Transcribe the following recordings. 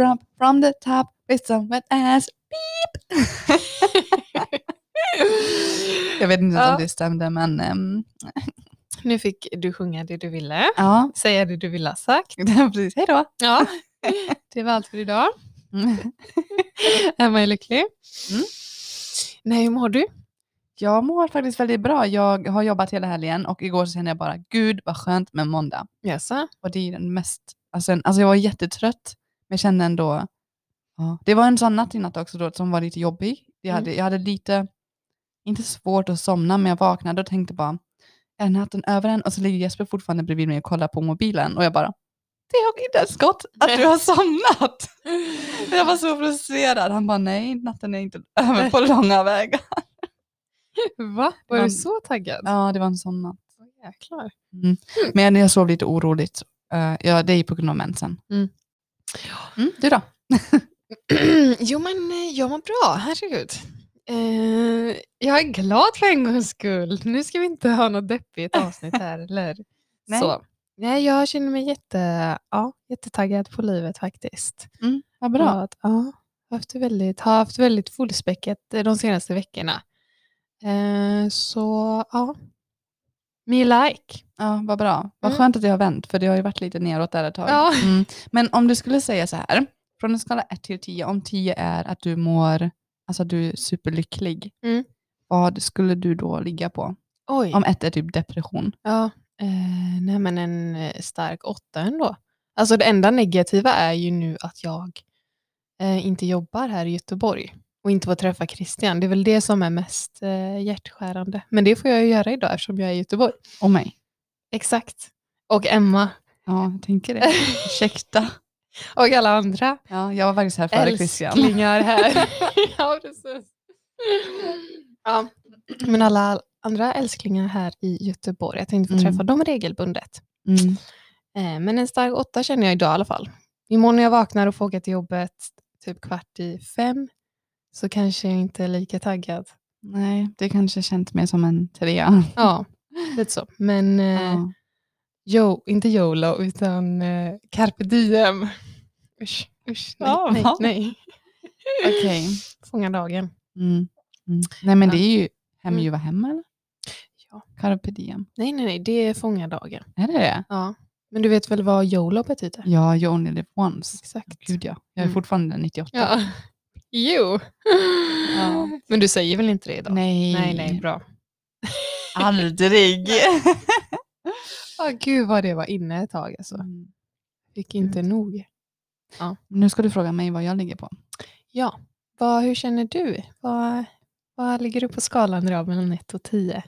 drop from the top with some wet ass. Beep! Jag vet inte Ja. om det stämde, men ehm, Nu fick du sjunga det du ville. ja. Säga det du ville ha sagt. Precis, hej då! Ja, det var allt för idag. Mm. Emma är lycklig. Mm. Nej, hur mår du? Jag mår faktiskt väldigt bra. Jag har jobbat hela helgen och igår så kände jag bara, gud vad skönt med måndag. Jaså? Och det är den mest, alltså, alltså jag var jättetrött, men jag kände ändå, ja. det var en sån natt i natt också då, som var lite jobbig. Jag Mm. hade, jag hade lite, inte svårt att somna, men jag vaknade och tänkte bara, är natten över än? Och så ligger Jesper fortfarande bredvid mig och kollar på mobilen och jag bara, det har inte ens gått att du har somnat. jag var så frustrerad. Han bara, nej, natten är inte över på långa vägar. Va? Var Man- du så taggad? Ja, det var en sån natt. Jäklar. Mm. Men jag sov lite oroligt. Uh, ja, det är på grund av mensen. Mm. Mm, du då? jo men eh, jag mår bra, herregud. Eh, jag är glad för en gångs skull. Nu ska vi inte ha något deppigt avsnitt här, eller? Nej. Så. Nej, jag känner mig jätte, ja, jättetaggad på livet faktiskt. Mm, vad Jag bra. har, ja, har haft väldigt, har haft väldigt fullspäckat de senaste veckorna. Eh, så ja, me like. Ja, vad bra. Vad Mm. skönt att det har vänt, för det har ju varit lite neråt där ett tag. Ja. Mm. Men om du skulle säga så här, från en skala 1 till 10, om 10 är att du mår, alltså att du är superlycklig, Mm. vad skulle du då ligga på? Oj. Om 1 är typ depression. Ja, eh, nej men en eh, stark åtta ändå. Alltså det enda negativa är ju nu att jag eh, inte jobbar här i Göteborg och inte får träffa Christian. Det är väl det som är mest eh, hjärtskärande. Men det får jag ju göra idag eftersom jag är i Göteborg. Och mig. Exakt. Och Emma. Ja, jag tänker det. Ursäkta. och alla andra Ja, jag var faktiskt här före Christian. älsklingar här. ja, precis. Ja, men alla andra älsklingar här i Göteborg. Jag tänkte få Mm. träffa dem regelbundet. Mm. Eh, Men en stark åtta känner jag idag i alla fall. Imorgon när jag vaknar och får åka till jobbet typ kvart i fem så kanske jag inte är lika taggad. Nej, det kanske känns mer som en trea. Ja, lite så. Men eh, Ja. jo, inte YOLO utan eh, carpe diem. Usch, usch, nej, Ja, nej, nej. Okej. Fånga dagen. Mm. Mm. Nej men det är ju hem Mm. ljuva hem eller? Ja. Carpe diem. Nej, nej, nej, det är fånga dagen. Är det det? Ja. Men du vet väl vad YOLO betyder? Ja, you only live once. Exakt. Gud ja. Jag är Mm. fortfarande 98. Ja. Jo. Ja. Men du säger väl inte det idag? Nej. Nej, nej, bra. Aldrig. Oh, gud vad det var inne ett tag alltså. Mm. Fick inte nog. Nu ska du fråga mig vad jag ligger på. Ja, vad, hur känner du? Vad, vad ligger du på skalan idag mellan 1 och 10?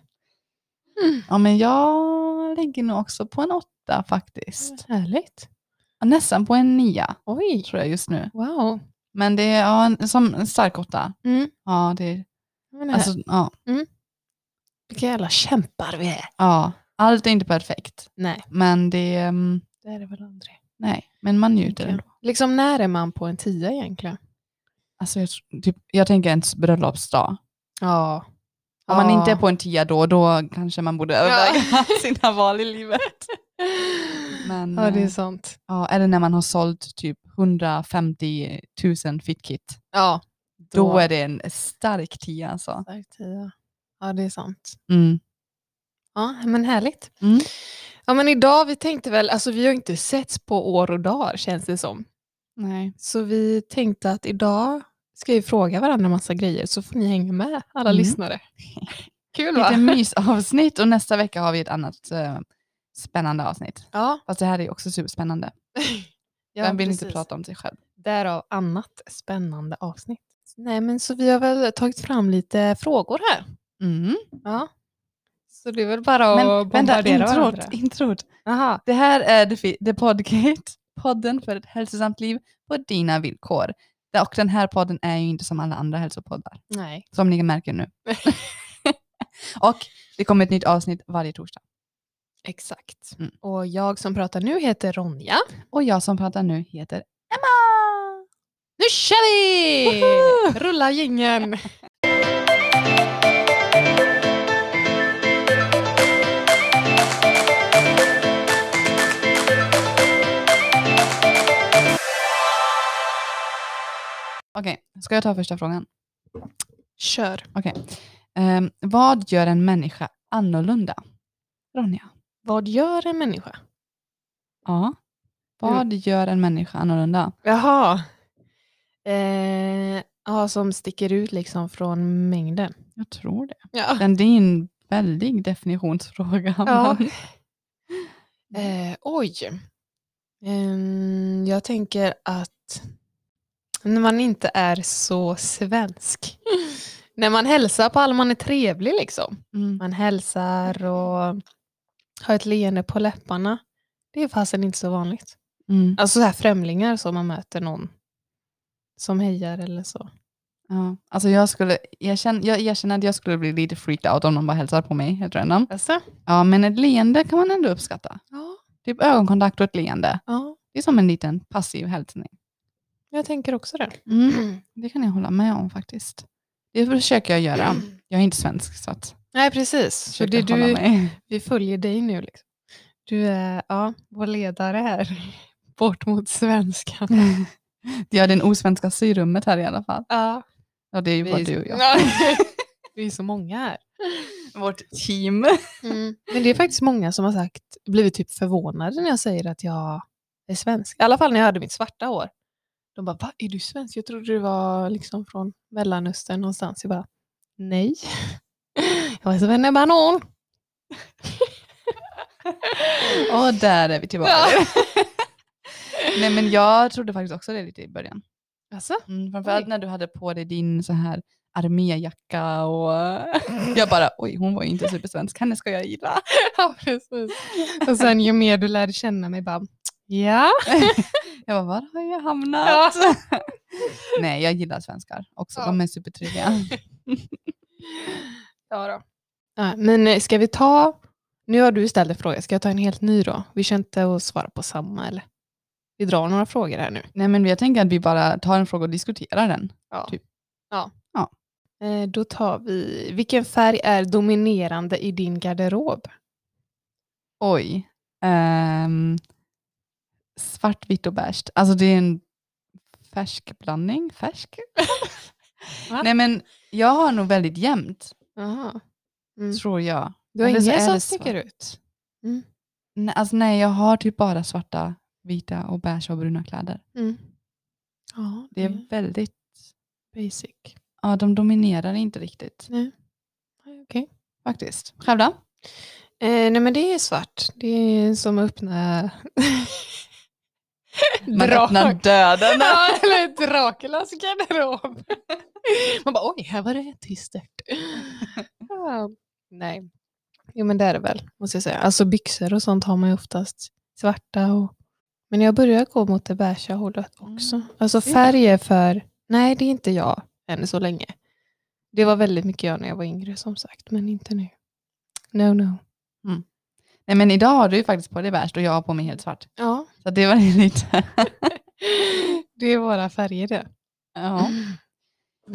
Ja, men jag ligger nog också på en åtta faktiskt. Härligt. Ja, Nästan på en nia Oj, tror jag just nu. wow. Men det är ja, en, som en stark åtta. Mm. Ja, det är, det alltså, ja, Vilka jävla kämpar vi är. ja, allt är inte perfekt. Nej, Men det är, mm, det är det väl aldrig. nej, men man njuter ändå. Liksom när är man på en 10 egentligen? Alltså, jag, typ, jag tänker ens bröllopsdag. Ja. Om man Ja. inte är på en tia då, då kanske man borde överväga sina val i livet. Men, Ja, det är eh, sant. ja, eller när man har sålt typ 150 000 fitkit. Ja. Då är det en stark tia alltså. Stark 10. Ja, det är sant. Mm. Ja, men härligt. Mm. Ja, men idag, vi tänkte väl, alltså vi har inte setts på år och dagar känns det som. Nej. Så vi tänkte att idag ska vi fråga varandra massa grejer så får ni hänga med, alla Mm. lyssnare. Kul Lite va? mysavsnitt och nästa vecka har vi ett annat eh, spännande avsnitt. Ja, Fast det här är också superspännande. ja Vem vill inte precis. prata om sig själv? Därav annat spännande avsnitt. Nej, men så vi har väl tagit fram lite frågor här. Mm. Ja. Så det är väl bara Men att vänta, bombardera varandra. introt. Aha. Det här är The, The Podgate, podden för ett hälsosamt liv på dina villkor. Och den här podden är ju inte som alla andra hälsopoddar, Nej. som ni märker nu. och det kommer ett nytt avsnitt varje torsdag. Exakt. Mm. Och jag som pratar nu heter Ronja. Och jag som pratar nu heter Emma! Nu kör vi! Woho! Rulla gängen! Okej, ska jag ta första frågan? Kör. Ehm, vad gör en människa annorlunda? Ronja? Vad gör en människa? Ja. Vad gör en människa annorlunda? Jaha. Eh, ja, som sticker ut liksom från mängden. Jag tror det. Ja. Men det är en väldig definitionsfråga. Ja. Eh, oj. Ehm, jag tänker att när man inte är så svensk. när man hälsar på alla, man är trevlig liksom. Mm. Man hälsar och har ett leende på läpparna. Det är fasen inte så vanligt. Mm. Alltså så här främlingar som man möter någon som hejar eller så. Ja. Alltså jag, skulle, jag, känner, jag erkänner att jag skulle bli lite freaked out om någon bara hälsar på mig helt random. Alltså? Ja, men ett leende kan man ändå uppskatta. Ja, Typ ögonkontakt och ett leende. ja, Det är som en liten passiv hälsning. jag tänker också det. Mm. Det kan jag hålla med om faktiskt. Det försöker jag göra. Jag är inte svensk så att Nej, precis. Så det du, vi följer dig nu. Liksom. Du är ja, vår ledare här. Bort mot svenskan. Är den osvenska syrummet här i alla fall. Ja, Ja, det är ju bara vi, du och jag. Ja. vi är så många här. Vårt team. Mm. Men det är faktiskt många som har sagt, blivit typ förvånade när jag säger att jag är svensk. I alla fall när jag hade mitt svarta hår. De bara, va, är du svensk? Jag trodde du var liksom från Mellanöstern någonstans. Jag bara, nej. Jag är svennebanan. Och där är vi tillbaka. Ja. Nej men jag trodde faktiskt också det lite i början. Alltså? Mm, framförallt när du hade på dig din så här arméjacka och jag bara oj hon var ju inte supersvensk, henne ska jag gilla. Ja, precis. Och sen ju mer du lärde känna mig bara, ja. Jag bara var har jag hamnat? Ja. Nej jag gillar svenskar också, Ja. de är supertrevliga. Ja då. Ja, men eh, ska vi ta, nu har du ställt en fråga, ska jag ta en helt ny då? Vi känner inte att svara på samma eller? Vi drar några frågor här nu. Nej men jag tänker att vi bara tar en fråga och diskuterar den. Ja. Typ. ja. Ja. Eh, Då tar vi, vilken färg är dominerande i din garderob? Oj. Ehm, svart, vitt och beige. Alltså det är en färsk blandning. Färsk? Nej men jag har nog väldigt jämnt, Aha. Mm. tror jag. Du har Eller är som sticker ut? Mm. Nej, alltså nej, jag har typ bara svarta, vita och beige och bruna kläder. Mm. Ja, Det är väldigt, basic. ja de dominerar inte riktigt Nej. Okej. faktiskt. Själv då? Eh, nej men det är svart. Det är som att öppna Man Drak. öppnar döden. Ja, eller Draculas garderob. Man bara oj, här var det tystert. ja, nej. Jo men det är det väl, måste jag säga. Alltså byxor och sånt har man ju oftast svarta. Och... Men jag börjar gå mot det beiga hållet också. Mm. Alltså Det är färg är för, nej det är inte jag än så länge. Det var väldigt mycket jag när jag var yngre som sagt, men inte nu. No, no. Nej men idag har du ju faktiskt på dig beige och jag har på mig helt svart. Ja, Så det var lite, det är våra färger det. ja. Mm.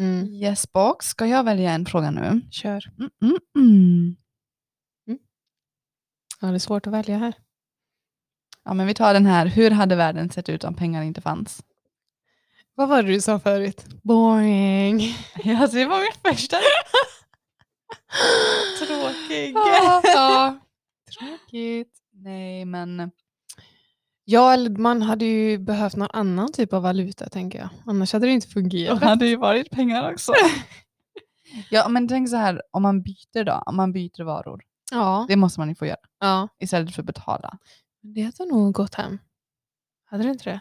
Yes box, ska jag välja en fråga nu? Kör. Mm, mm, mm. Ja, det är svårt att välja här. Ja men vi tar den här, hur hade världen sett ut om pengar inte fanns? Vad var det du sa förut? Boring. Ja, det var min första. Tråkig. ja, ja. Tråkigt. Nej men, Ja, eller man hade ju behövt någon annan typ av valuta tänker jag. Annars hade det inte det fungerat. hade ju varit pengar också. ja men tänk så här, om man byter då, om man byter varor. Ja, Det måste man ju få göra ja. istället för att betala. Det hade nog gått hem. Hade det inte det?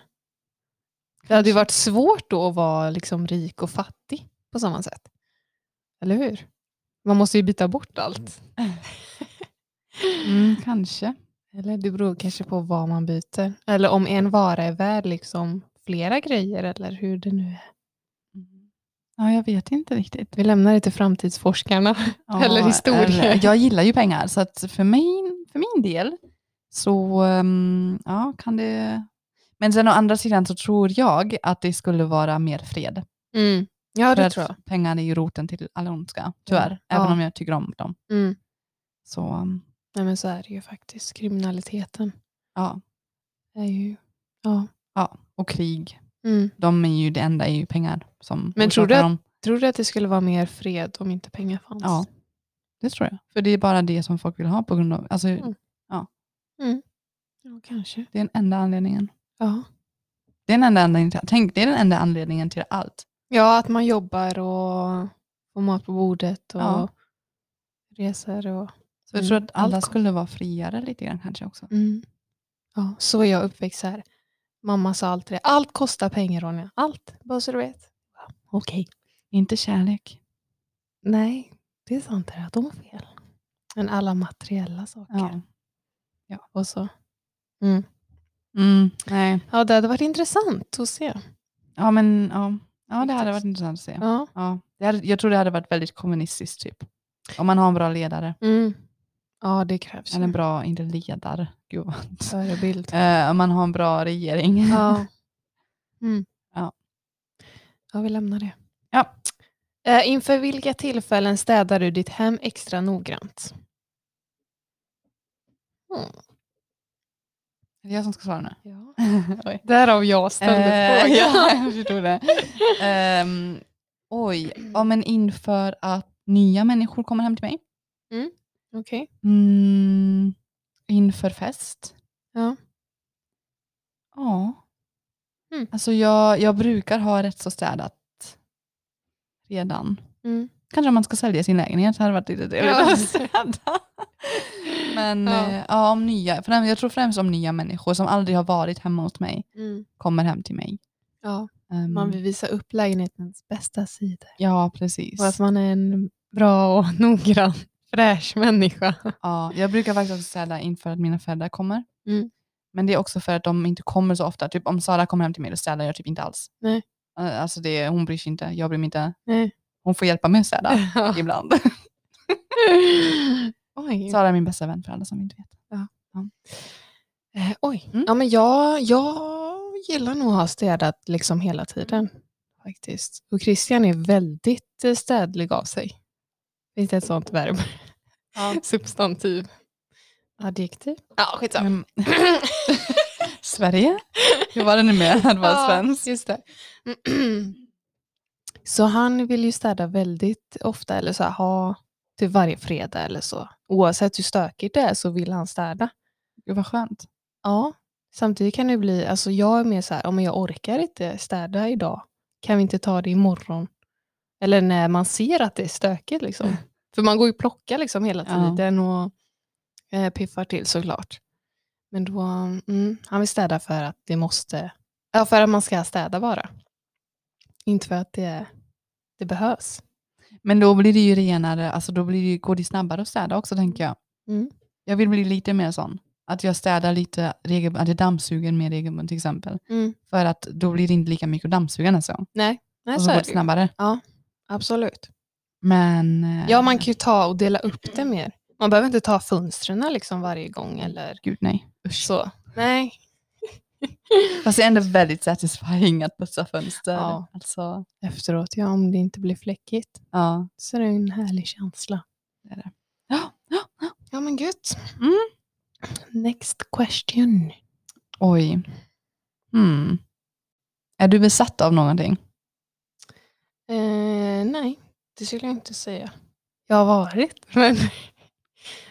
Det hade ju varit svårt då att vara liksom rik och fattig på samma sätt. Eller hur? Man måste ju byta bort allt. Mm, kanske. Eller det beror kanske på vad man byter. Eller om en vara är värd liksom flera grejer eller hur det nu är. Ja, jag vet inte riktigt. Vi lämnar det till framtidsforskarna. Ja, Eller historia. eller- Jag gillar ju pengar, så att för, mig, för min del så um, ja, kan det... Men sen å andra sidan så tror jag att det skulle vara mer fred. Mm. Ja, det tror jag. pengar är ju roten till all ondska, tyvärr. Ja. Även Ja. om jag tycker om dem. Mm. Så um, Nej, men så är det ju faktiskt. Kriminaliteten ja, är ju... Ja. ja. och krig. Mm. De är ju det enda är ju pengar som Men tror orsakar du att- dem. Tror du att det skulle vara mer fred om inte pengar fanns? Ja. Det tror jag. För det är bara det som folk vill ha på grund av, alltså Mm. ja kanske. det är den enda anledningen. Ja. Det är den enda anledningen till, tänk, det är den enda anledningen till allt. ja, att man jobbar och får mat på bordet och Ja. reser. Och, Så jag Mm, tror att alla allt skulle vara friare lite grann kanske också. mm. ja, så är jag uppväxt här. Mamma sa alltid det. Allt kostar pengar Ronja. Allt. Bara så du vet. Ja, Okej. Inte kärlek. Nej, det är sant. Här, att de har fel. Men alla materiella saker. Ja. Och så. Mm. Mm, nej. Ja, det hade varit intressant att se. Ja, men ja. Ja, det hade varit intressant att se. Ja. Ja, det hade, jag tror det hade varit väldigt kommunistiskt typ. Om man har en bra ledare. Mm. Ja, det krävs. Eller en bra, inte ledare. Gud vad. förebild. Eh, man har en bra regering. Ja. Mm. Ja. ja, vi lämnar det. Ja. Eh, inför vilka tillfällen städar du ditt hem extra noggrant? Mm. Är det jag som ska svara nu? Ja. Därav jag ställde Eh, frågan. ja, jag förstod det. Ehm, oj, ja, men inför att nya människor kommer hem till mig. Okej. Mm, inför fest. Ja. Ja. Mm. Alltså jag, jag brukar ha rätt så städat redan. Mm. Kanske om man ska sälja sin lägenhet hade varit lite trevligt Ja. att städa. Men Ja. ja. ja, om nya, främ- jag tror främst om nya människor som aldrig har varit hemma hos mig Mm. kommer hem till mig. Ja, Ehm, man vill visa upp lägenhetens bästa sidor. Ja, precis. Och att man är en bra och noggrann, fräsch människa. Ja, jag brukar faktiskt också städa inför att mina föräldrar kommer. Mm. Men det är också för att de inte kommer så ofta. Typ om Sara kommer hem till mig, då städar jag typ inte alls. Nej. Eh, Alltså det, hon bryr sig inte, jag bryr mig inte. Nej. Hon får hjälpa mig att städa Ja. ibland. Oj. Sara är min bästa vän för alla som inte vet. Eh, oj. Mm. Ja, men jag, jag gillar nog att ha städat liksom hela tiden. faktiskt. Och Christian är väldigt eh, städlig av sig. Finns det ett sånt verb? Ja. Substantiv. Adjektiv? Ja, skitsamma. Mm. Sverige? Hur var det nu med att vara Ja, svensk? Just det. Så han vill ju städa väldigt ofta, eller så här, ha till varje fredag eller så. Oavsett hur stökigt det är så vill han städa. Gud vad skönt. Ja, samtidigt kan det bli, alltså jag är mer så här, om jag orkar inte städa idag, kan vi inte ta det imorgon? Eller när man ser att det är stökigt liksom. För man går ju och plockar liksom hela Ja. tiden och eh, piffar till såklart. Men då, mm, han vill städa för att det måste, ja för att man ska städa bara. Inte för att det, det behövs. Men då blir det ju renare, alltså då blir det, går det snabbare att städa också tänker jag. Mm. Jag vill bli lite mer sån. Att jag städar lite regelbundet, att jag dammsuger mer regelbundet till exempel. Mm. För att då blir det inte lika mycket att dammsuga nästa gång. Nej, nej Och så så går det det ju. Absolut. Men... eh, Ja, man kan ju ta och dela upp det mer. Man behöver inte ta fönstren liksom varje gång eller Gud nej. Usch. så. Nej. Fast det är ändå väldigt satisfying att putsa fönster. Ja. Alltså, Efteråt, ja, om det inte blir fläckigt. ja. Så är det en härlig känsla. Det är det. Ja, ja, ja. Ja, men gött. Mm. Next question. Oj. Hmm. Är du besatt av någonting? Eh, nej, det skulle jag inte säga. Jag har varit, men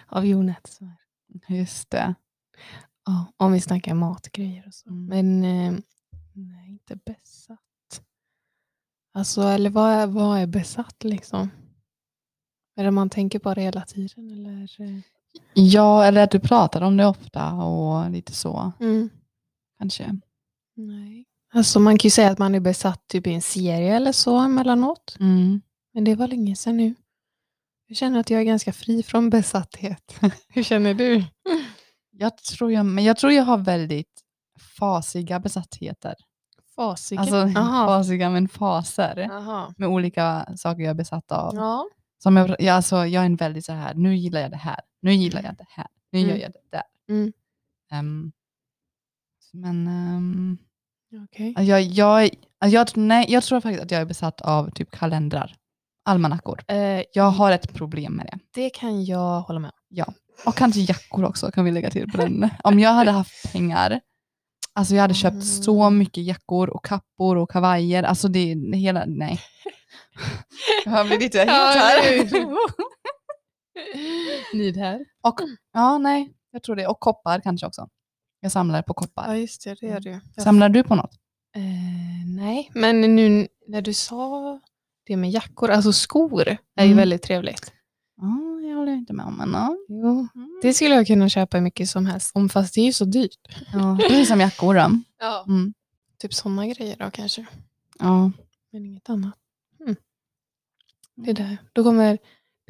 av. Så. Just det. Ja, om vi snackar matgrejer och så. Mm. Men eh, nej, inte besatt. Alltså, eller vad är, vad är besatt liksom? Är det man tänker på det hela tiden? Eller? Ja, eller att du pratar om det ofta och lite så. Mm. Kanske. Nej. Alltså man kan ju säga att man är besatt typ i en serie eller så emellanåt. Mm. Men det var länge sedan nu. Jag känner att jag är ganska fri från besatthet. Hur känner du? Jag, tror jag, men jag tror jag har väldigt fasiga besattheter. Fasiken? Alltså Aha. fasiga men faser. Aha. Med olika saker jag är besatt av. Ja. Som jag, jag, alltså, jag är en väldigt så här, nu gillar jag det här, nu gillar jag det här, nu Mm. gör jag det där. Mm. Ehm, men ehm, Okej. jag, jag, jag, nej, jag tror faktiskt att jag är besatt av typ kalendrar, almanackor. Eh, Jag har ett problem med det. det kan jag hålla med om. Och kanske jackor också kan vi lägga till på den. Om jag hade haft pengar Alltså jag hade köpt så Mm. mycket jackor och kappor och kavajer. Alltså det, hela, nej. Jag blir lite helt Ja, här. Need här. Och, ja, nej, jag tror det. Och koppar kanske också. Jag samlar på koppar. Ja, just det. Det gör du. Jag Samlar du på något? Eh, nej, men nu när du sa det med jackor, alltså skor är ju Mm. väldigt trevligt. Ja, jag håller inte med om men ja. Jo. Mm. Det skulle jag kunna köpa hur mycket som helst om, fast det är ju så dyrt. ja. Det är som jackor då. Ja. Mm. Typ sådana grejer då kanske, Ja. men inget annat. Mm. Det där. Då kommer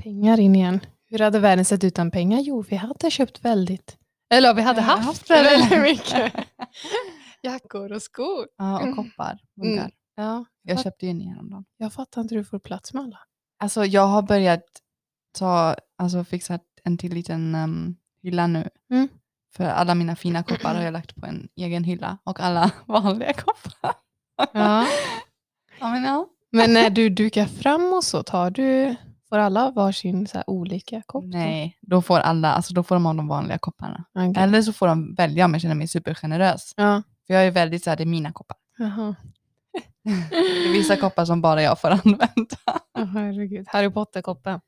pengar in igen. Hur hade världen sett ut utan pengar? Jo, vi hade köpt väldigt, eller vi hade Ja, haft haft väldigt. mycket jackor och skor. ja, och Mm. koppar. Mm. Ja, Jag köpte ju en häromdagen. jag fattar inte hur du får plats med alla. Alltså jag har börjat ta, alltså fixa en till liten um, hylla nu. Mm. För alla mina fina koppar har jag lagt på en egen hylla och alla vanliga koppar. Ja. ja, men ja. Men när du dukar fram och så, tar du, får alla varsin så här olika kopp? då? Nej, då får alla, alltså då får de ha de vanliga kopparna. Okej. Eller så får de välja om jag känner mig supergenerös. Ja. För jag är väldigt så här, det är mina koppar. Jaha. Det är vissa koppar som bara jag får använda. Åh, herregud. Harry Potter-koppen.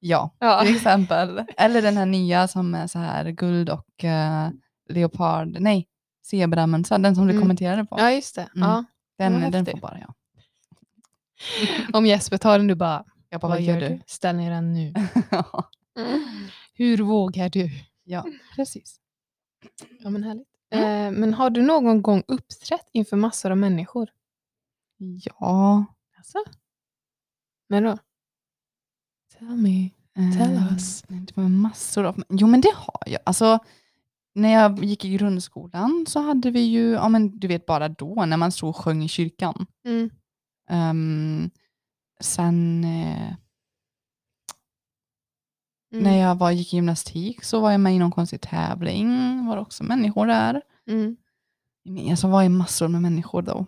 Ja, Ja. till exempel. Eller den här nya som är så här guld och eh, leopard, nej, zebramönstrar, den som du Mm. kommenterade på. ja, just det. Mm. Ja. den, vad den får bara jag. Om Jesper tar den, du bara, Jag bara, vad gör du? Ställ ner den nu. Hur vågar du? ja, precis. Ja, men härligt. Eh, men har du någon gång uppträtt inför massor av människor? Ja. Alltså? När då? Tell me. Tell eh, us. Det var massor av, jo men det har jag. Alltså, när jag gick i grundskolan så hade vi ju, ja men du vet bara då när man stod och sjöng i kyrkan. Mm. Ehm, sen eh, Mm. när jag var, gick i gymnastik så var jag med i någon konstig tävling. var det också människor där. Mm. Alltså var ju massor med människor då.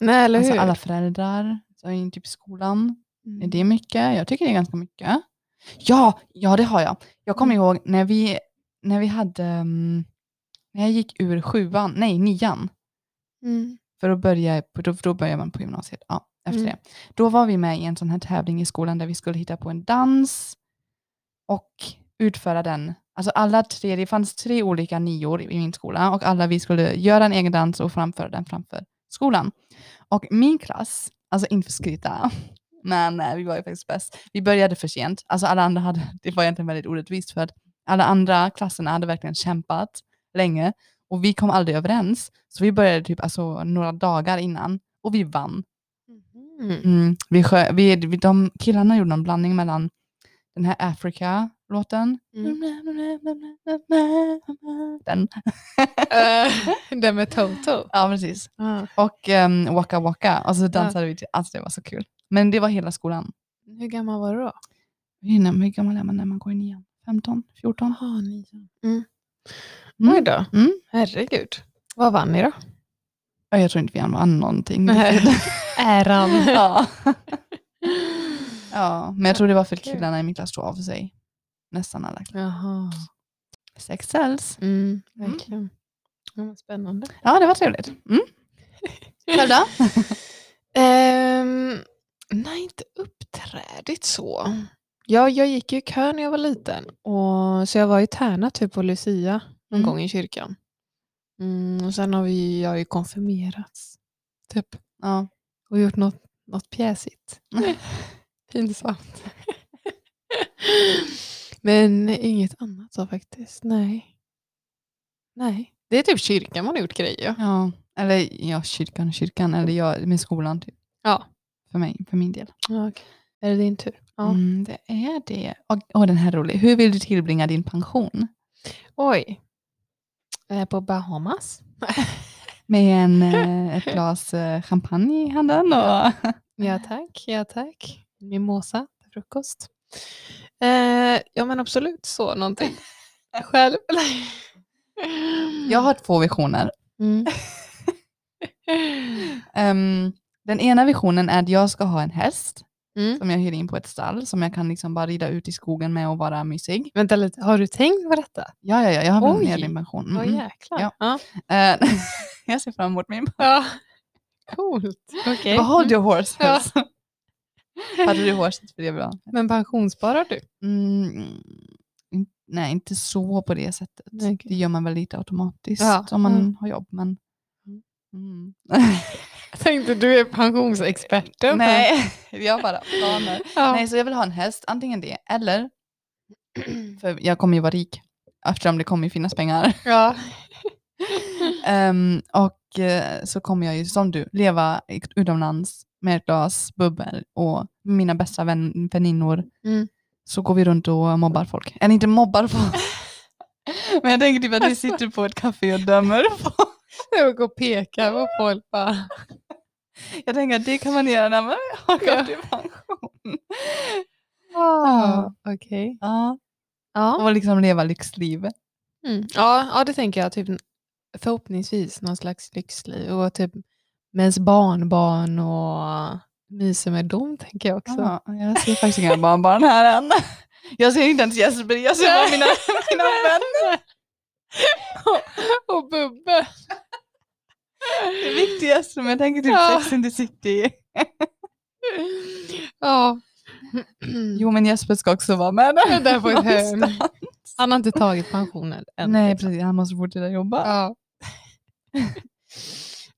Nej, eller Alltså hur? alla föräldrar, så är typ i skolan. Mm. Är det mycket? Jag tycker det är ganska mycket. Ja, ja det har jag. Jag kommer Mm. ihåg när vi, när vi hade, mm, när jag gick ur sjuan, nej nian, Mm. för att börja, då, då börjar man på gymnasiet. Ja, efter Mm. det. Då var vi med i en sån här tävling i skolan där vi skulle hitta på en dans och utföra den. Alltså alla tre, det fanns tre olika nior i min skola och alla vi skulle göra en egen dans och framföra den framför skolan. Och min klass, alltså inte för skryta, men eh, vi var ju faktiskt bäst. Vi började för sent. Alltså alla andra hade, det var egentligen väldigt orättvist för att alla andra klasserna hade verkligen kämpat länge och vi kom aldrig överens. Så vi började typ alltså några dagar innan och vi vann. Mm. Mm, vi sjö, vi, vi, de killarna gjorde en blandning mellan den här Africa-låten. Mm. Den. Eh, Den med Toto. ja, precis. Ah. Och um, Waka Waka. Och så dansade vi till, alltså det var så kul. Men det var hela skolan. Hur gammal var du då? Hur hur gammal är man när man går i nian? 15? 14? Jaha, nian. Mm. Mm. Oj då. Mm. Herregud. Vad vann ni då? Ja, Jag tror inte vi vann någonting. Äran. ja. ja, men jag tror det var för Kul. killarna i min klass tog av sig. Nästan alla. Jaha. Sex cells. Mm, verkligen. Ja, spännande. Ja, det var trevligt. Mm. Själv då? Ehm, nej, inte uppträdigt så. Ja, jag gick ju i kö när jag var liten. Och, så jag var i Tärna typ på Lucia någon Mm. gång i kyrkan. Mm, och sen har vi, jag har ju konfirmerats. Typ. Ja. Och gjort något, något pjäsigt. Pinsamt. Men inget annat så faktiskt. Nej. Nej. Det är typ kyrkan man har gjort grejer. ja. Eller ja, kyrkan och kyrkan. Eller jag med skolan typ. Ja. För mig, för min del. ja okej. Är det din tur? Ja. Mm, det är det. Och, och den här är rolig. Hur vill du tillbringa din pension? Oj. Eh, På Bahamas? Med en, eh, ett glas eh, champagne i handen? Och... Ja tack, ja tack. Mimosa till frukost. Eh, ja men absolut så någonting. Själv? Jag har två visioner. Mm. Ehm, den ena visionen är att jag ska ha en häst. Mm. som jag hyr in på ett stall som jag kan liksom bara rida ut i skogen med och vara mysig. Vänta lite, har du tänkt på detta? Ja, ja, ja jag har Oj. med min pension. Mm, mm. jäklar. Ja. Eh, jag ser fram emot min Ja. Coolt. Okej. Vad hold your horses. Ja. Hade du horses för det bra. Men pensionssparar du? Mm, nej, inte så på det sättet. Okej. Det gör man väl lite automatiskt Ja, om man mm. har jobb. Men... Mm. Jag tänkte du är pensionsexperten. nej, jag bara planer. Ja. Nej, så jag vill ha en häst, antingen det eller, för jag kommer ju vara rik eftersom det kommer ju finnas pengar. ja. Ehm, och eh, så kommer jag ju som du leva i- utomlands med ett glas bubbel och mina bästa vän, väninnor Mm. så går vi runt och mobbar folk. Eller inte mobbar folk. Men jag tänker typ att vi sitter på ett café och dömer folk. Jag går och pekar på folk bara. Jag tänker att det kan man göra när man har Ja. gått i pension. Ah, Okej. Ja. Ja. Och liksom leva lyxliv. Mm. Ja, ja, det tänker jag. Typ, förhoppningsvis någon slags lyxliv. Och typ med ens barnbarn och mysa med dem, tänker jag också. Ja, jag ser faktiskt inga barnbarn här än. Jag ser inte ens Jesper, jag ser bara mina, mina vänner. och, och Bubbe. Det viktigaste, men jag tänker typ Ja. Sex and the City. Ja. Jo, men Jesper ska också vara med där. Där på ett hörn. någonstans. Han har inte tagit pensionen än. Nej, liksom. precis. Han måste fortsätta jobba. Ja.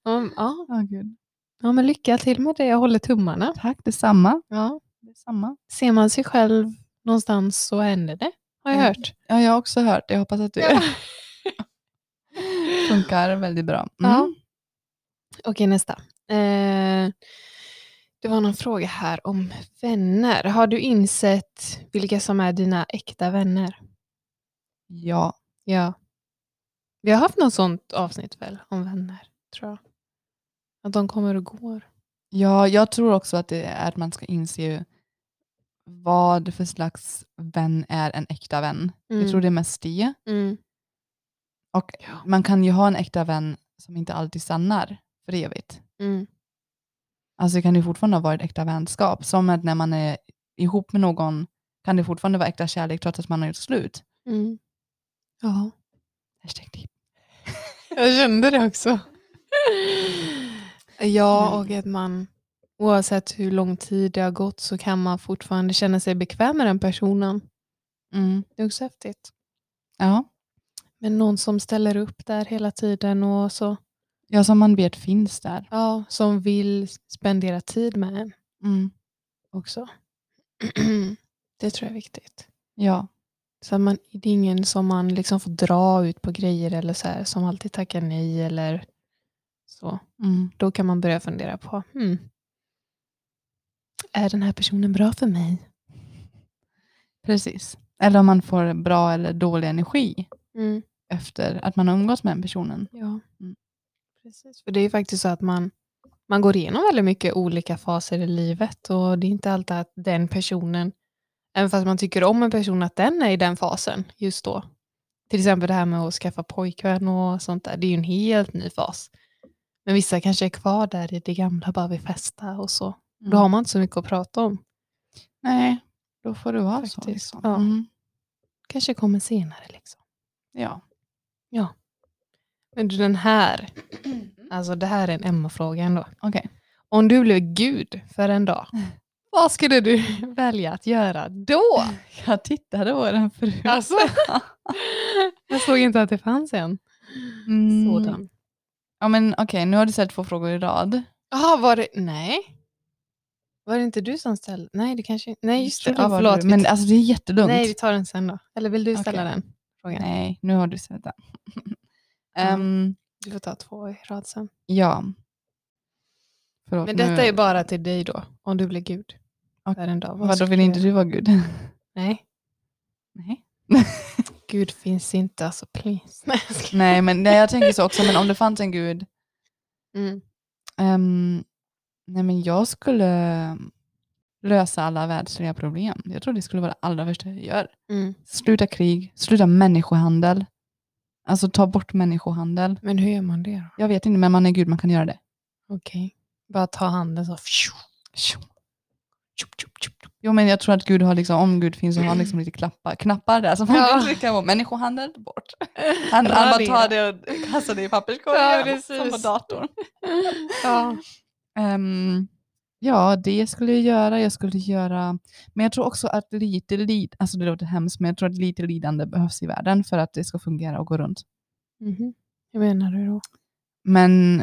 Um, ja. Åh, Gud. ja, men lycka till med det. Jag håller tummarna. Tack, detsamma. Ja. detsamma. Ser man sig själv någonstans så händer det, har jag Mm. hört. Ja, jag har också hört det. Jag hoppas att det Ja. funkar väldigt bra. Mm. Ja. Okej, nästa. Eh, det var någon fråga här om vänner. Har du insett vilka som är dina äkta vänner? ja. Ja. Vi har haft något sånt avsnitt väl, om vänner, tror jag. Att de kommer och går. Ja, jag tror också att det är att man ska inse vad för slags vän är en äkta vän. Jag tror det är mest det. Mm. Och man kan ju ha en äkta vän som inte alltid stannar för evigt. Mm. Alltså det kan ju fortfarande vara ett äkta vänskap. Som att när man är ihop med någon kan det fortfarande vara äkta kärlek trots att man har gjort slut. Mm. Ja. Hashtag deep. Jag kände det också. Ja, Mm. och att man oavsett hur lång tid det har gått så kan man fortfarande känna sig bekväm med den personen. Mm. Det är också häftigt. Ja. Men någon som ställer upp där hela tiden och så. Ja, som man vet finns där. Ja, som vill spendera tid med en Mm. också. det tror jag är viktigt. Ja. Så man, det är ingen som man liksom får dra ut på grejer eller så här, som alltid tackar nej eller så. Mm. Då kan man börja fundera på, hmm, är den här personen bra för mig? Precis. Eller om man får bra eller dålig energi Mm. efter att man har umgåtts med den personen. Ja, Mm. Precis. För det är faktiskt så att man, man går igenom väldigt mycket olika faser i livet och det är inte alltid att den personen, även fast man tycker om en person, att den är i den fasen just då. Till exempel det här med att skaffa pojkvän och sånt där, det är ju en helt ny fas. Men vissa kanske är kvar där i det gamla, bara vill festa och så. Då har man inte så mycket att prata om. Nej, då får du ha så. Liksom. ja. Mm. Kanske kommer senare liksom. Ja. Men du, den här, alltså det här är en Emma-fråga ändå. Okej. Om du blev gud för en dag, vad skulle du välja att göra då? Jag tittade på den förut. Alltså, jag såg inte att det fanns en Mm. sådan. Ja, men okej, nu har du sett två frågor i rad. Jaha, var det, nej? Var det inte du som ställde? Nej, det kanske Nej, just det. Ja, förlåt. du. Men alltså det är jättedumt. nej, vi tar den sen då. Eller vill du ställa Okej. den frågan? Nej, nu har du sett den. Ehm, Du får ta två i rad sen. ja. Förlåt, Men nu- detta är bara till dig då, om du blir gud för en dag. Vad Vadå, vill inte du vara gud? Nej, Nej. gud finns inte, alltså please. Nej, men nej, jag tänker så också, men om det fanns en gud. Mm. ehm, nej, men jag skulle lösa alla världsliga problem. Jag tror det skulle vara det allra första jag gör. Mm. Sluta krig, sluta människohandel. Alltså ta bort människohandel. Men hur gör man det då? Jag vet inte, men man är gud, man kan göra det. Okej. Bara ta handen så. Tjo. Jo men jag tror att Gud har liksom, om Gud finns så har han liksom lite klappar, knappar där som man Ja. kan trycka på. Människohandel, bort. Han, han bara tar det och kastar det i papperskorgen Ja, som på precis. datorn. Ja. Ehm, ja, det skulle jag göra. Jag skulle göra, men jag tror också att lite lid, alltså det låter hemskt, men jag tror att lite lidande behövs i världen för att det ska fungera och gå runt. Mhm. Hur menar du då? Men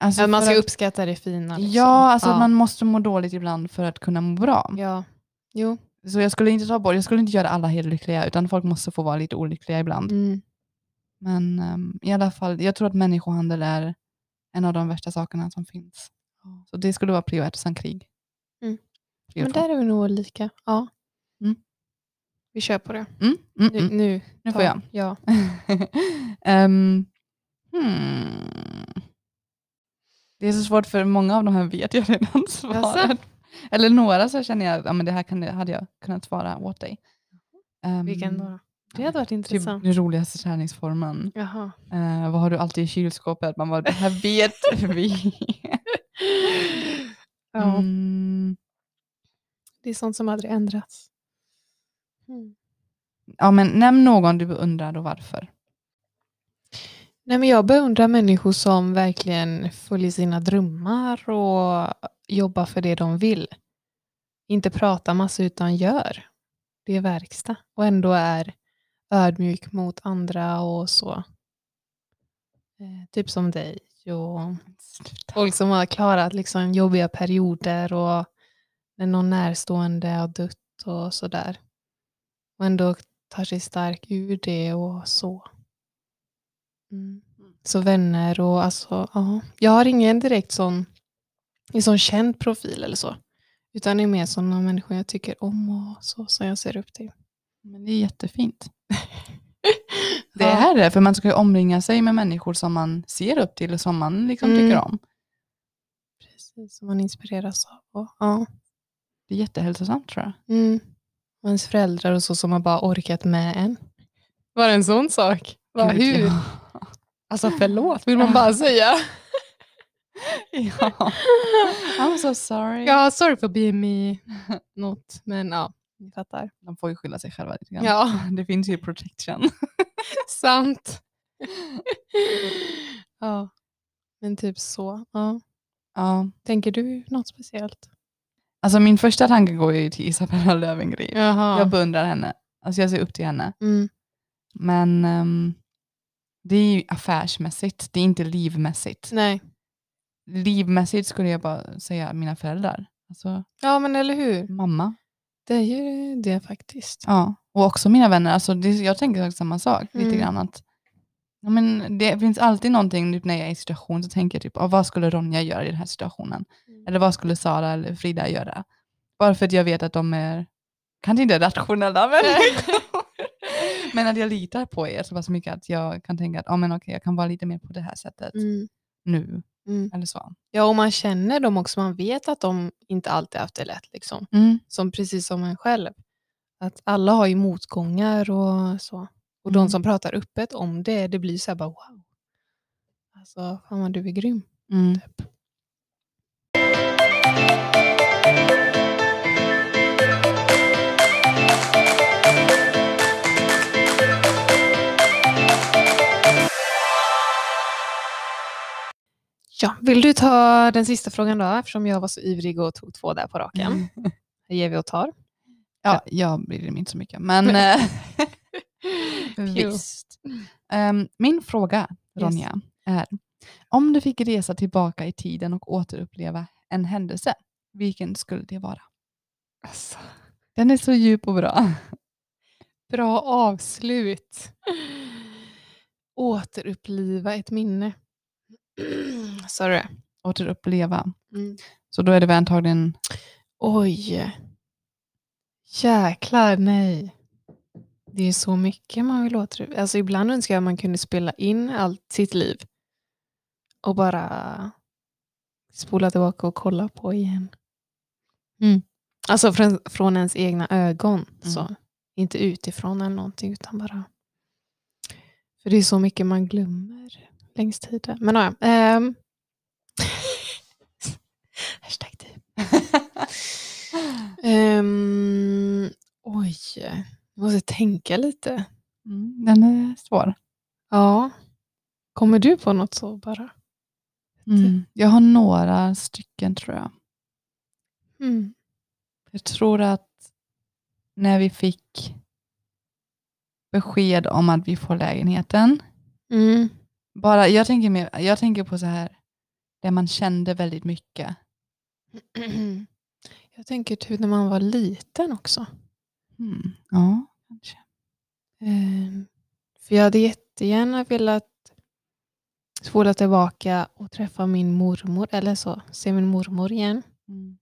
alltså Att man ska att, uppskatta det fina. Liksom. Ja, alltså ja. att man måste må dåligt ibland för att kunna må bra. Ja, jo. Så jag skulle inte ta bort, jag skulle inte göra alla helt lyckliga, utan folk måste få vara lite olyckliga ibland. Mm. Men ehm, i alla fall, jag tror att människohandel är en av de värsta sakerna som finns. Så det skulle vara prio ett, sen krig. Mm. Men där är vi nog lika. Ja. Mm. Vi kör på det. Mm, mm, Nu, mm. nu, Nu får jag. Ja. Ehm, hmm. Det är så svårt för många av de här vet jag redan svaret. Eller några så känner jag att ja, men det här kan, hade jag kunnat svara åt dig. Um, Vilken då? Det hade varit Typ intressant. den roligaste träningsformen. Jaha. Eh, vad har du alltid i kylskåpet? Man bara, det här vet vi. Ja, Mm, det är sånt som aldrig ändrats. Mm. ja, men nämn någon du undrar och varför. Nej, men jag beundrar människor som verkligen följer sina drömmar och jobbar för det de vill. Inte pratar massa utan gör. Det är verkstad. Och ändå är ödmjuk mot andra och så. Eh, typ som dig och folk som har klarat liksom jobbiga perioder och när någon närstående har dött och sådär. Och ändå tar sig stark ur det och så. Mm. Så vänner och alltså, ja. Jag har ingen direkt sån, en sån känd profil eller så. Utan det är mer sådana människor jag tycker om och så, som jag ser upp till. Men det är jättefint. Det är det, för man ska ju omringa sig med människor som man ser upp till och som man liksom Mm. tycker om. Precis, som man inspireras av. Ja. Det är jättehälsosamt tror jag. Mm. Och ens föräldrar och så som har bara orkat med en. Var det en sån sak? Gud, hur? Ja. Alltså förlåt, vill man bara säga. ja. I'm so sorry. Ja, sorry for being me. Något, men ja, ni fattar. De får ju skylla sig själva lite grann. Ja, Det finns ju protection. sant. ja, men typ så. Ja. ja. Tänker du något speciellt? Alltså min första tanke går ju till Isabella Löwengrip. Jag beundrar henne. Alltså jag ser upp till henne. mm. Men ehm, det är ju affärsmässigt, det är inte livmässigt. Nej. Livmässigt skulle jag bara säga mina föräldrar. Alltså Ja, men eller hur? mamma. Det är ju det faktiskt. Ja. Och också mina vänner. Alltså det, jag tänker också samma sak. Lite Mm. grann att ja, men det finns alltid någonting typ, när jag är i situation så tänker jag typ, ah, vad skulle Ronja göra i den här situationen? Mm. Eller vad skulle Sara eller Frida göra? Bara för att jag vet att de är, kanske inte rationella människor. men att jag litar på er så pass mycket att jag kan tänka att ah, men okej, jag kan vara lite mer på det här sättet Mm. Nu. Mm. Eller så. Ja, och man känner dem också. Man vet att de inte alltid haft det lätt. Liksom. Mm. Som precis som en själv. Att alla har ju motgångar och så. Och de Mm. som pratar öppet om det, det blir så här bara wow. Alltså, fan vad du är grym. Mm. Typ. Ja, vill du ta den sista frågan då? Eftersom jag var så ivrig och tog två där på raken. Här ger vi och tar. Ja, jag bryr mig inte så mycket. Men eh, visst. Ehm, min fråga, Ronja, är om du fick resa tillbaka i tiden och återuppleva en händelse, vilken skulle det vara? Alltså, Den är så djup och bra. bra avslut. Återuppliva ett minne. Sorry. Återuppleva. Mm. Så då är det väl antagligen, Oj. Jäklar, nej. Det är så mycket man vill återuppleva. Alltså ibland önskar jag att man kunde spela in allt sitt liv. Och bara spola tillbaka och kolla på igen. Mm. Alltså från, från ens egna ögon. Mm. Så. Inte utifrån eller någonting utan bara. För det är så mycket man glömmer längst tid. Men ja, ähm. Hashtag typ. um, oj, jag måste tänka lite. Mm, den är svår. Ja. Kommer du på något så bara? Mm. Jag har några stycken tror jag. Mm. Jag tror att när vi fick besked om att vi får lägenheten, mm. Bara, jag, tänker mer, jag tänker på så här, där man kände väldigt mycket. Jag tänker typ när man var liten också. Mm. Ja, kanske. Ehm, För jag hade jättegärna velat spola tillbaka och träffa min mormor, eller så, se min mormor igen. Mm.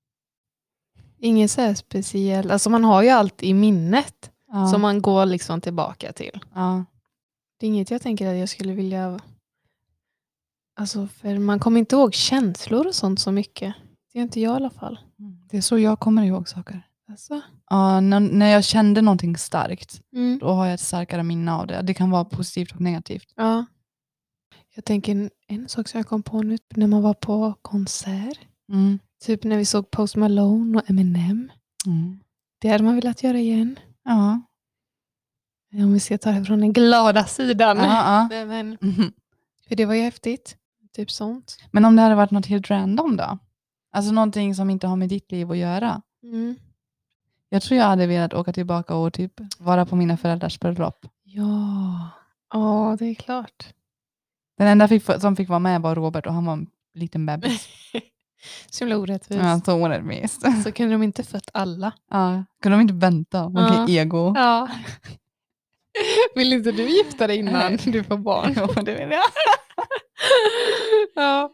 Inget så speciellt, alltså man har ju allt i minnet Ja. som man går liksom tillbaka till. ja. Det är inget jag tänker att jag skulle vilja... Alltså för man kommer inte ihåg känslor och sånt så mycket. Det är inte jag i alla fall. Mm. Det är så jag kommer ihåg saker. Alltså. Ja, när, när jag kände någonting starkt, Mm. då har jag ett starkare minne av det. Det kan vara positivt och negativt. Ja. Jag tänker en, en sak som jag kom på nu, när man var på konsert. Mm. Typ när vi såg Post Malone och Eminem. Mm. Det hade man velat göra igen. Ja. Om vi ska ta det från den glada sidan. Ja, ja. Nej, men, Mhm. för det var ju häftigt. Typ sånt. Men om det hade varit något helt random då? Alltså någonting som inte har med ditt liv att göra. Mm. Jag tror jag hade velat åka tillbaka och typ vara på mina föräldrars bröllop. Ja. Ja, det är klart. Den enda fick, som fick vara med var Robert och han var en liten bebis. Så himla orättvist. Ja, så orättvist. Så kunde de inte fött alla. Ja, kunde de inte vänta? Okej, Ja. ego. Ja. Vill inte du gifta dig innan du får barn? Jo, det vill jag. ja.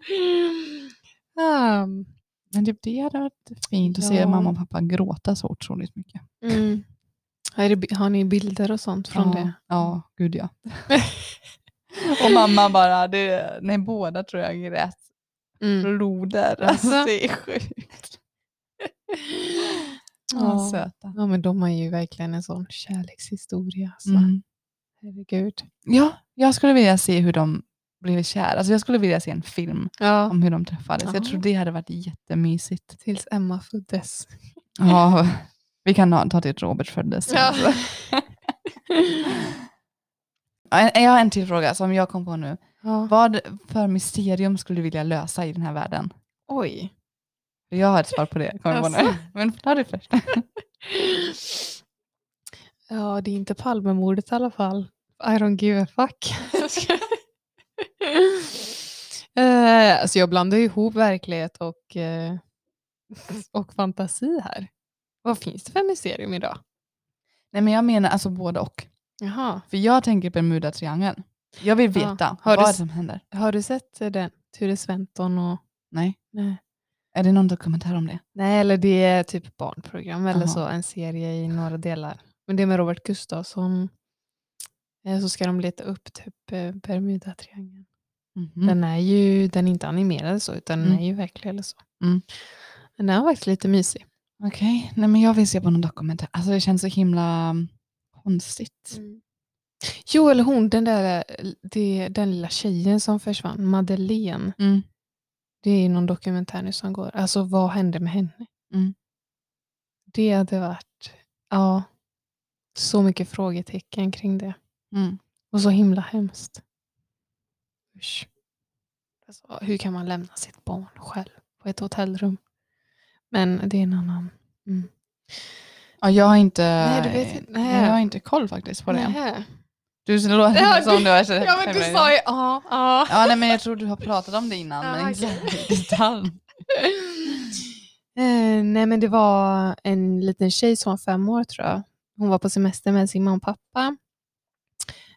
Um, Men typ det hade varit fint att se Ja. mamma och pappa gråta så otroligt mycket. mm. Har, ni bilder och sånt från ja. det? Ja, gud ja. och mamma bara, det, nej båda tror jag grät Mm. floder. Alltså? Alltså, det är sjukt. Ja, söta. ja, men de har ju verkligen en sån kärlekshistoria. Alltså. Mm. Herregud. Ja, jag skulle vilja se hur de blev kära. Alltså jag skulle vilja se en film Ja. om hur de träffades. Jag Ja. tror det hade varit jättemysigt. Tills Emma föddes. Ja, vi kan ha, ta till Robert föddes. Ja. Alltså. Ja, Jag har en till fråga som jag kom på nu. Ja. Vad för mysterium skulle du vilja lösa i den här världen? Oj. Jag har ett svar på det. Kommer jag på nu. Alltså. Men ta det först. Ja, det är inte Palmemordet i alla fall. I don't give a fuck. Eh, alltså jag blandar ihop verklighet och, eh, och fantasi här. Vad finns det för mysterium idag? Nej men jag menar alltså både och. Jaha. För jag tänker Bermuda-triangeln. Jag vill Ja. veta du vad s- som händer. Har du sett den? Ture Sventon och... Nej. Nej. Är det någon dokumentär om det? Nej, eller det är typ barnprogram eller Aha. så, en serie i några delar. Men det är med Robert Gustafsson. Eh, Så ska de leta upp typ eh, Bermuda-triangeln. Mhm. Den är ju den är inte animerad så, utan den Mm. är ju verklig eller så. Mm. Den är faktiskt lite mysig. Okej, nej men jag vill se på någon dokumentär. Alltså det känns så himla um, konstigt. Jo, eller hon, den där det, den lilla tjejen som försvann, Madeleine. Mm. Det är någon dokumentär nu som går. Alltså vad hände med henne? Mm. Det hade varit, ja, så mycket frågetecken kring det. Mm. Och så himla hemskt. Usch. Alltså, hur kan man lämna sitt barn själv på ett hotellrum? Men det är en annan. Mm. Ja, jag har inte, Nej, inte. Nej. jag har inte koll faktiskt på det. Nähä. Du låter Ja, som du har sett Ja, men du sa ju ja. ja. Ja, nej, men jag tror du har pratat om det innan, men inte i detalj. Eh, nej men det var en liten tjej som var fem år tror jag. Hon var på semester med sin mamma och pappa.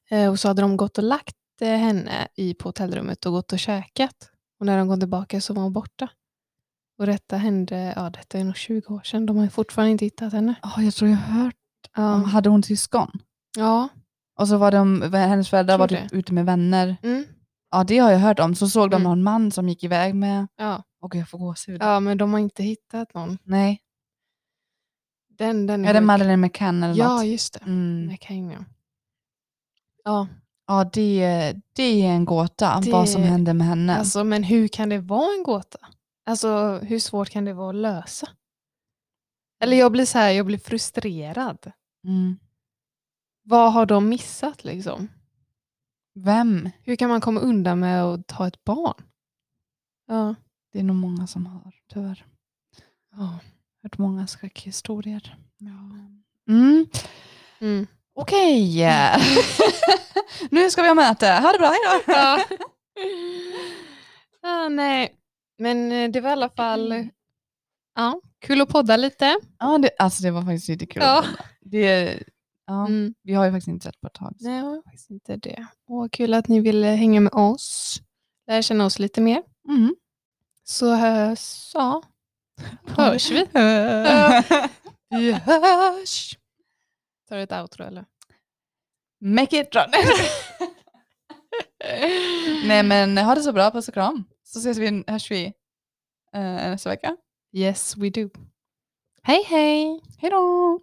Eh, och så hade de gått och lagt eh, henne i, på hotellrummet och gått och käkat. Och när de kom tillbaka så var hon borta. Och detta hände, ja detta är nog 20 år sedan. De har fortfarande inte hittat henne. Ja, jag tror jag har hört Ja. hade hon syskon? ja. Och så var de, hennes föräldrar var typ ute med vänner. Mm. Ja, det har jag hört om. Så såg de Mm. någon man som gick iväg med, ja. och jag får gåshud. Ja men de har inte hittat någon. Nej, Den, den är det sjuk. Madeleine McCann eller Ja något? just det. Mm. McCain, ja. Ja, Ja, det, det är en gåta, Det- vad som hände med henne. Alltså, men hur kan det vara en gåta? Alltså, hur svårt kan det vara att lösa? Eller jag blir så här, jag blir frustrerad. Mm. Vad har de missat liksom? Vem? Hur kan man komma undan med att ta ett barn? Ja. Det är nog många som har, tyvärr. ja. Hört många skräckhistorier. Mm. Mm. Okej. nu ska vi ha möte. Ha det bra, hejdå. ja. ja, nej. Men eh, det var i alla fall ja, kul att podda lite. Ja, det, alltså det var faktiskt lite kul. Ja. Det, ja, Mm. Vi har ju faktiskt inte sett på ett tag. så- Nej, jag faktiskt inte det. Och kul att ni ville hänga med oss. Lära känna oss lite mer. Mm. Så hörs, ja, hörs vi. vi hörs. Tar du ett outro eller? Make it run. Nej men ha det så bra, puss och kram. Så ses vi, hörs vi eh, nästa vecka. Yes, we do. Hej hej! Hej då!